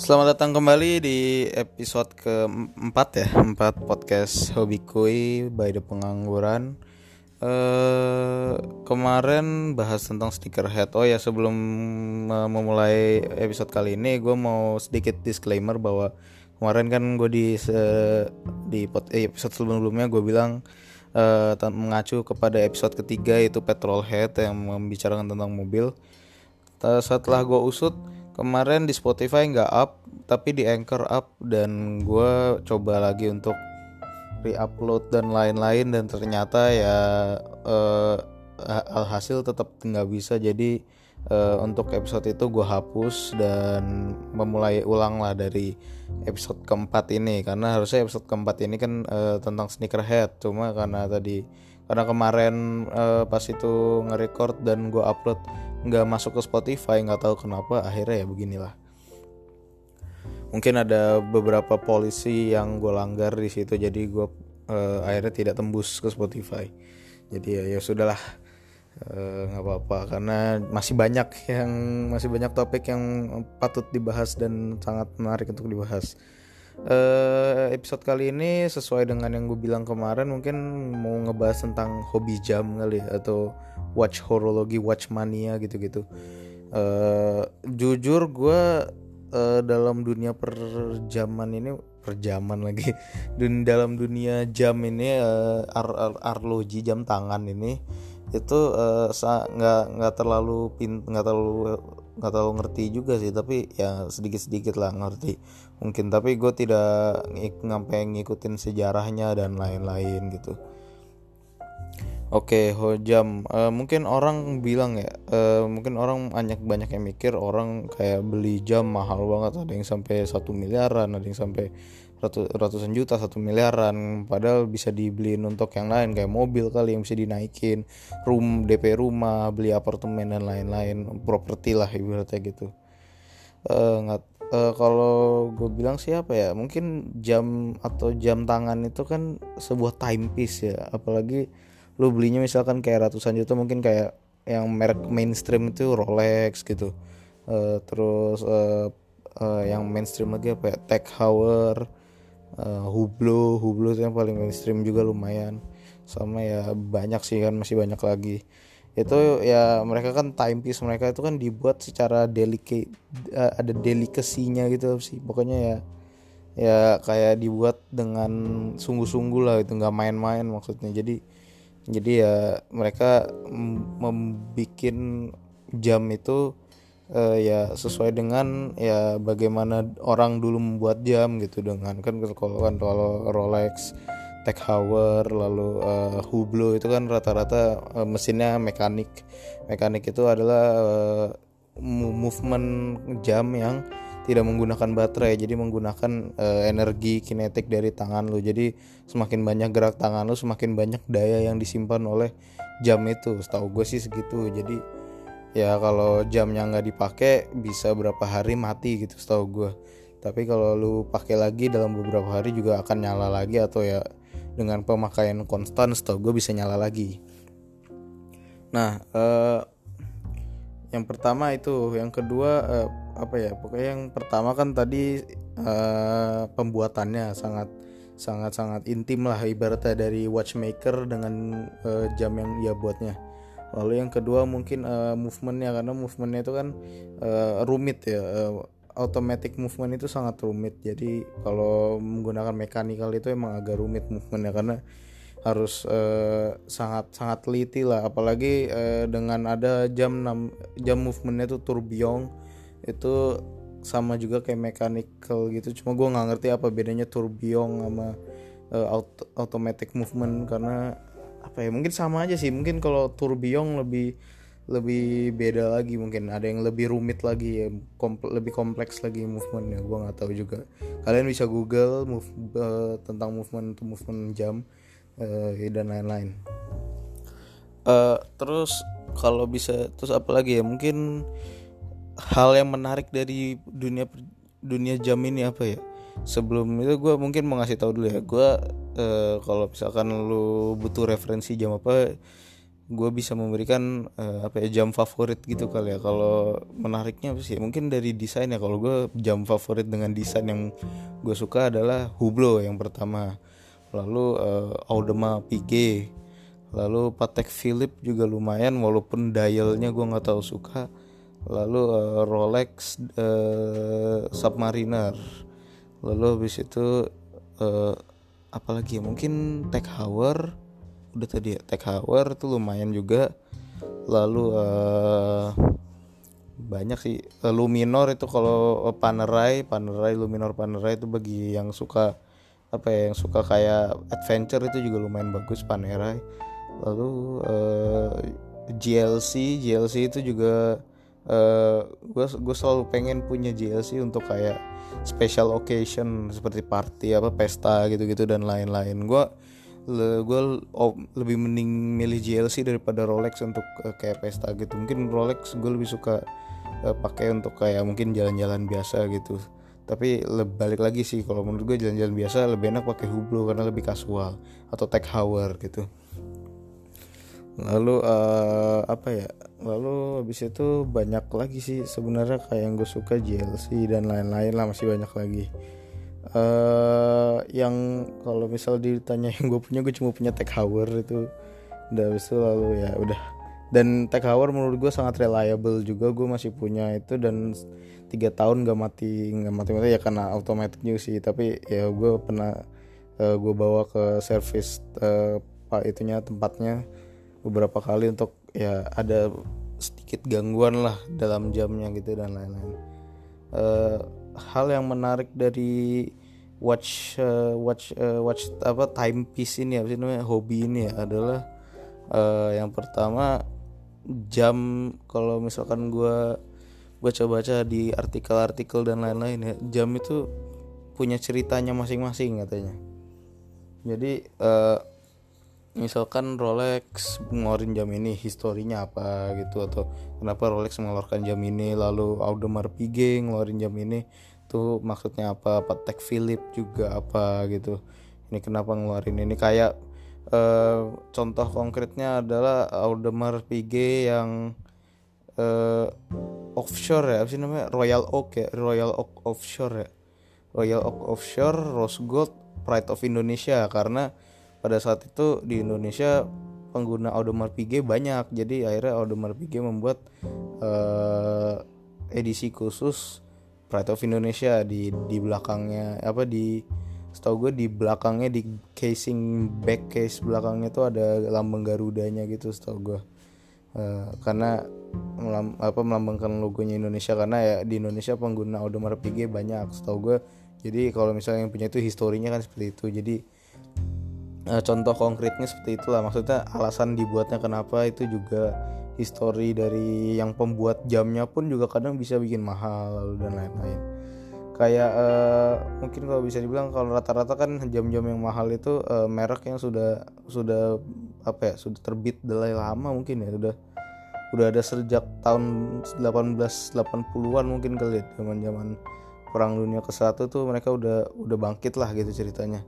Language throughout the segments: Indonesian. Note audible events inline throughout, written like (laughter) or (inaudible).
Selamat datang kembali di episode keempat ya Empat podcast Hobi Kui by The Pengangguran. Uh, Kemarin bahas tentang sneakerhead. Oh ya sebelum uh, memulai episode kali ini Gue mau sedikit disclaimer bahwa Kemarin kan gue di, uh, di eh, episode sebelumnya gue bilang uh, Mengacu kepada episode ketiga yaitu Petrolhead yang membicarakan tentang mobil. Setelah gue usut kemarin di Spotify nggak up tapi di Anchor up. Dan gue coba lagi untuk re-upload dan lain-lain. Dan ternyata ya uh, alhasil tetap nggak bisa. Jadi uh, untuk episode itu gue hapus dan memulai ulang lah dari episode keempat ini. Karena harusnya episode keempat ini kan uh, tentang sneakerhead. Cuma karena tadi karena kemarin uh, pas itu nge-record dan gue upload nggak masuk ke Spotify nggak tahu kenapa akhirnya ya beginilah. Mungkin ada beberapa polisi yang gue langgar di situ jadi gue uh, akhirnya tidak tembus ke Spotify. Jadi ya, ya sudahlah eh, nggak uh, apa-apa karena masih banyak yang masih banyak topik yang patut dibahas dan sangat menarik untuk dibahas uh, episode kali ini sesuai dengan yang gue bilang kemarin mungkin mau ngebahas tentang hobi jam kali ya, atau watch horologi watch mania gitu-gitu. Uh, jujur gue uh, dalam dunia perjaman ini perjaman lagi (laughs) dan dalam dunia jam ini uh, ar, ar arloji jam tangan ini itu nggak uh, nggak terlalu nggak terlalu nggak terlalu ngerti juga sih tapi ya sedikit sedikit lah ngerti mungkin tapi gue tidak ngampe ngikutin sejarahnya dan lain-lain gitu Oke, hojam. Uh, mungkin orang bilang ya, uh, mungkin orang banyak banyak yang mikir orang kayak beli jam mahal banget. Ada yang sampai satu miliaran, ada yang sampai ratus, ratusan juta, satu miliaran. Padahal bisa dibeliin untuk yang lain kayak mobil kali yang bisa dinaikin, room DP rumah, beli apartemen dan lain-lain, properti lah ibaratnya gitu. Uh, nggak uh, kalau gue bilang siapa ya mungkin jam atau jam tangan itu kan sebuah timepiece ya. Apalagi lu belinya misalkan kayak ratusan juta mungkin kayak yang merek mainstream itu Rolex gitu. Uh, terus uh, uh, yang mainstream lagi apa ya Tag Heuer uh, Hublot Hublot itu yang paling mainstream juga lumayan. Sama ya banyak sih kan masih banyak lagi. Itu ya mereka kan timepiece mereka itu kan dibuat secara delicate uh, ada delikasinya gitu sih. Pokoknya ya ya kayak dibuat dengan sungguh-sungguh lah itu nggak main-main maksudnya. Jadi jadi ya mereka membuat jam itu uh, ya sesuai dengan ya bagaimana orang dulu membuat jam gitu dengan kan kalau kan kalau Rolex Tag Heuer lalu uh, Hublot itu kan rata-rata uh, mesinnya mekanik. Mekanik itu adalah uh, movement jam yang tidak menggunakan baterai jadi menggunakan uh, energi kinetik dari tangan lo jadi semakin banyak gerak tangan lo semakin banyak daya yang disimpan oleh jam itu. Setahu gue sih segitu. Jadi ya kalau jamnya nggak dipakai bisa berapa hari mati gitu setahu gue tapi kalau lu pakai lagi dalam beberapa hari juga akan nyala lagi atau ya dengan pemakaian konstan setahu gue bisa nyala lagi. Nah uh, yang pertama itu yang kedua uh, apa ya pokoknya yang pertama kan tadi uh, pembuatannya sangat sangat sangat intim lah ibaratnya dari watchmaker dengan uh, jam yang ia buatnya lalu yang kedua mungkin uh, movementnya karena movementnya itu kan uh, rumit ya uh, automatic movement itu sangat rumit. Jadi kalau menggunakan mechanical itu emang agak rumit movementnya karena harus uh, sangat sangat teliti lah. Apalagi uh, dengan ada jam 6 jam movementnya itu tourbillon itu sama juga kayak mechanical gitu. Cuma gue nggak ngerti apa bedanya tourbillon sama uh, auto automatic movement karena apa ya mungkin sama aja sih. Mungkin kalau tourbillon lebih lebih beda lagi mungkin. Ada yang lebih rumit lagi ya komple lebih kompleks lagi movementnya. Gue nggak tahu juga. Kalian bisa google move uh, tentang movement movement jam uh, dan lain-lain. Uh, terus kalau bisa terus apa lagi ya? Mungkin hal yang menarik dari dunia dunia jam ini apa ya? Sebelum itu gue mungkin mau ngasih tahu dulu ya. Gue uh, kalau misalkan lu butuh referensi jam apa gue bisa memberikan uh, apa ya jam favorit gitu kali ya. Kalau menariknya apa sih? Mungkin dari desain ya. Kalau gue jam favorit dengan desain yang gue suka adalah Hublot yang pertama. Lalu uh, Audemars Piguet lalu Patek Philippe juga lumayan walaupun dialnya gue nggak tahu suka. Lalu uh, Rolex uh, Submariner. Lalu habis itu apalagi ya mungkin Tag Heuer udah tadi ya Tag Heuer tuh lumayan juga. Lalu uh, banyak sih uh, Luminor itu kalau Panerai Panerai Luminor Panerai itu bagi yang suka apa ya yang suka kayak adventure itu juga lumayan bagus Panerai. Lalu uh, GLC GLC itu juga gue gue selalu pengen punya GLC untuk kayak special occasion seperti party apa pesta gitu-gitu dan lain-lain. Gue le, gue oh, lebih mending milih GLC daripada Rolex untuk uh, kayak pesta gitu. Mungkin Rolex gue lebih suka uh, pakai untuk kayak mungkin jalan-jalan biasa gitu. Tapi balik lagi sih kalau menurut gue jalan-jalan biasa lebih enak pakai Hublot karena lebih kasual atau Tag Heuer gitu. Lalu uh, apa ya lalu habis itu banyak lagi sih sebenarnya kayak yang gue suka GLC dan lain-lain lah masih banyak lagi. Uh, yang kalau misal ditanya yang gue punya gue cuma punya Tag Heuer itu. Udah habis itu lalu ya udah. Dan Tag Heuer menurut gue sangat reliable juga gue masih punya itu dan tiga tahun gak mati gak mati mati ya karena automatic juga sih. Tapi ya gue pernah uh, gue bawa ke service uh, pak itunya tempatnya beberapa kali untuk ya ada sedikit gangguan lah dalam jamnya gitu dan lain-lain. Uh, hal yang menarik dari watch uh, watch uh, watch apa timepiece ini apa sih namanya hobi ini ya adalah uh, yang pertama jam kalau misalkan gue baca-baca di artikel-artikel dan lain-lain ya jam itu punya ceritanya masing-masing katanya. Jadi uh, misalkan Rolex ngeluarin jam ini historinya apa gitu atau kenapa Rolex mengeluarkan jam ini lalu Audemars Piguet ngeluarin jam ini tuh maksudnya apa? Patek Philippe juga apa gitu? Ini kenapa ngeluarin ini? Kayak uh, contoh konkretnya adalah Audemars Piguet yang uh, offshore ya apa sih namanya? Royal Oak ya Royal Oak offshore ya. Royal Oak offshore Rose Gold Pride of Indonesia karena pada saat itu di Indonesia pengguna Audemars Piguet banyak. Jadi akhirnya Audemars Piguet membuat uh, edisi khusus Pride of Indonesia di di belakangnya apa di setahu gue di belakangnya di casing back case belakangnya tuh ada lambang Garudanya gitu setahu gue. Uh, karena melam, apa melambangkan logonya Indonesia. Karena ya di Indonesia pengguna Audemars Piguet banyak setahu gue. Jadi kalau misalnya yang punya itu historinya kan seperti itu. Jadi uh, contoh konkretnya seperti itulah. Maksudnya alasan dibuatnya kenapa itu juga histori dari yang pembuat jamnya pun juga kadang bisa bikin mahal lalu dan lain-lain. Kayak uh, mungkin kalau bisa dibilang kalau rata-rata kan jam-jam yang mahal itu uh, merek yang sudah sudah apa ya sudah terbit dari lama mungkin ya sudah udah ada sejak tahun 1880-an mungkin kali ya zaman-zaman perang dunia ke satu tuh mereka udah udah bangkit lah gitu ceritanya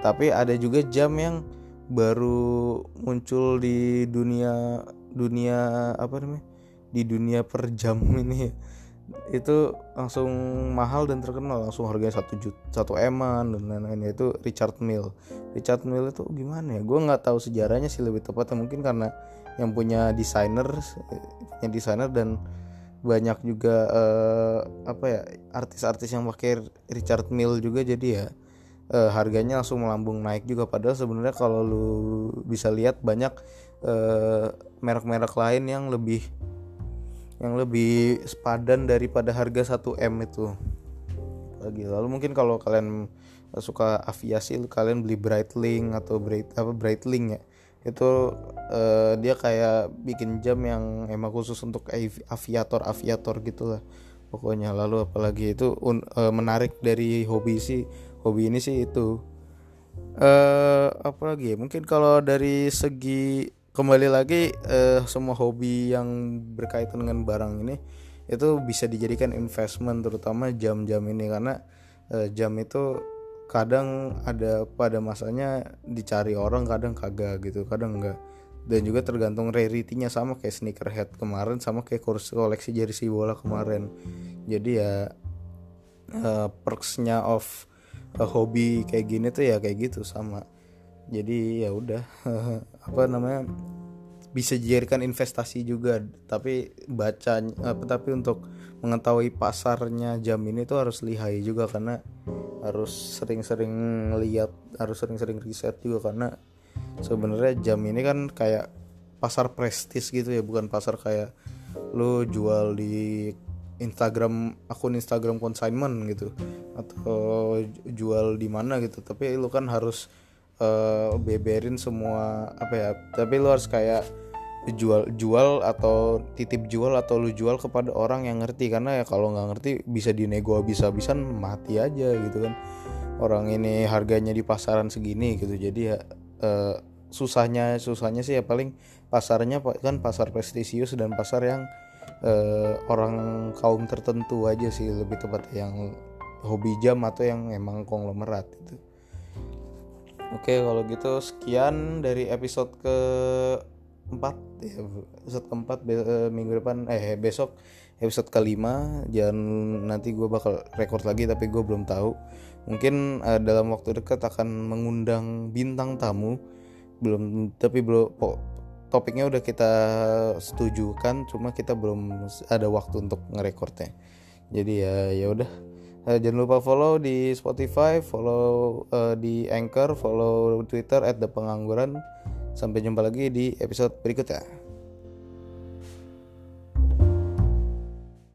tapi ada juga jam yang baru muncul di dunia dunia apa namanya di dunia per jam (laughs) ini. Itu langsung mahal dan terkenal langsung harganya satu juta satu eman dan lain-lain itu Richard Mill Richard Mill itu gimana ya? Gue nggak tahu sejarahnya sih lebih tepatnya mungkin karena yang punya desainer punya desainer dan banyak juga uh, apa ya artis-artis yang pakai Richard Mill juga jadi ya uh, harganya langsung melambung naik juga. Padahal sebenarnya kalau lu bisa lihat banyak eh, merek-merek lain yang lebih yang lebih sepadan daripada harga 1 M itu. Lagi lalu mungkin kalau kalian suka aviasi kalian beli Breitling atau Bright apa Breitling ya. Itu uh, dia kayak bikin jam yang emang khusus untuk aviator aviator gitulah pokoknya. Lalu apalagi itu uh, menarik dari hobi sih hobi ini sih itu. Uh, apa lagi ya? Mungkin kalau dari segi kembali lagi uh, semua hobi yang berkaitan dengan barang ini itu bisa dijadikan investment terutama jam-jam ini. Karena uh, jam itu kadang ada pada masanya dicari orang kadang kagak gitu kadang enggak. Dan juga tergantung rarity-nya sama kayak sneakerhead kemarin sama kayak kurs koleksi jersey bola kemarin. Jadi ya uh, perksnya of hobi kayak gini tuh ya kayak gitu sama. Jadi ya udah (laughs) apa namanya bisa dijadikan investasi juga. Tapi baca apa tapi untuk mengetahui pasarnya jam ini tuh harus lihai juga karena harus sering-sering lihat harus sering-sering riset juga karena sebenarnya jam ini kan kayak pasar prestis gitu ya bukan pasar kayak lo jual di Instagram akun Instagram consignment gitu. Atau jual di mana gitu. Tapi lo kan harus uh, beberin semua apa ya tapi lo harus kayak jual jual atau titip jual atau lu jual kepada orang yang ngerti. Karena ya kalau nggak ngerti bisa dinego bisa-bisan mati aja gitu kan. Orang ini harganya di pasaran segini gitu. Jadi ya eh, susahnya susahnya sih ya paling pasarnya kan pasar prestisius dan pasar yang eh, orang kaum tertentu aja sih lebih tepat yang hobi jam atau yang emang konglomerat itu Oke kalau gitu sekian dari episode ke empat ya episode keempat eh, minggu depan eh besok episode kelima. Jangan nanti gue bakal record lagi tapi gue belum tahu. Mungkin uh, dalam waktu dekat akan mengundang bintang tamu. Belum tapi belum topiknya udah kita setujukan cuma kita belum ada waktu untuk ngerekordnya jadi ya ya udah. Uh, jangan lupa follow di Spotify follow uh, di Anchor follow Twitter at the pengangguran. Sampai jumpa lagi di episode berikutnya.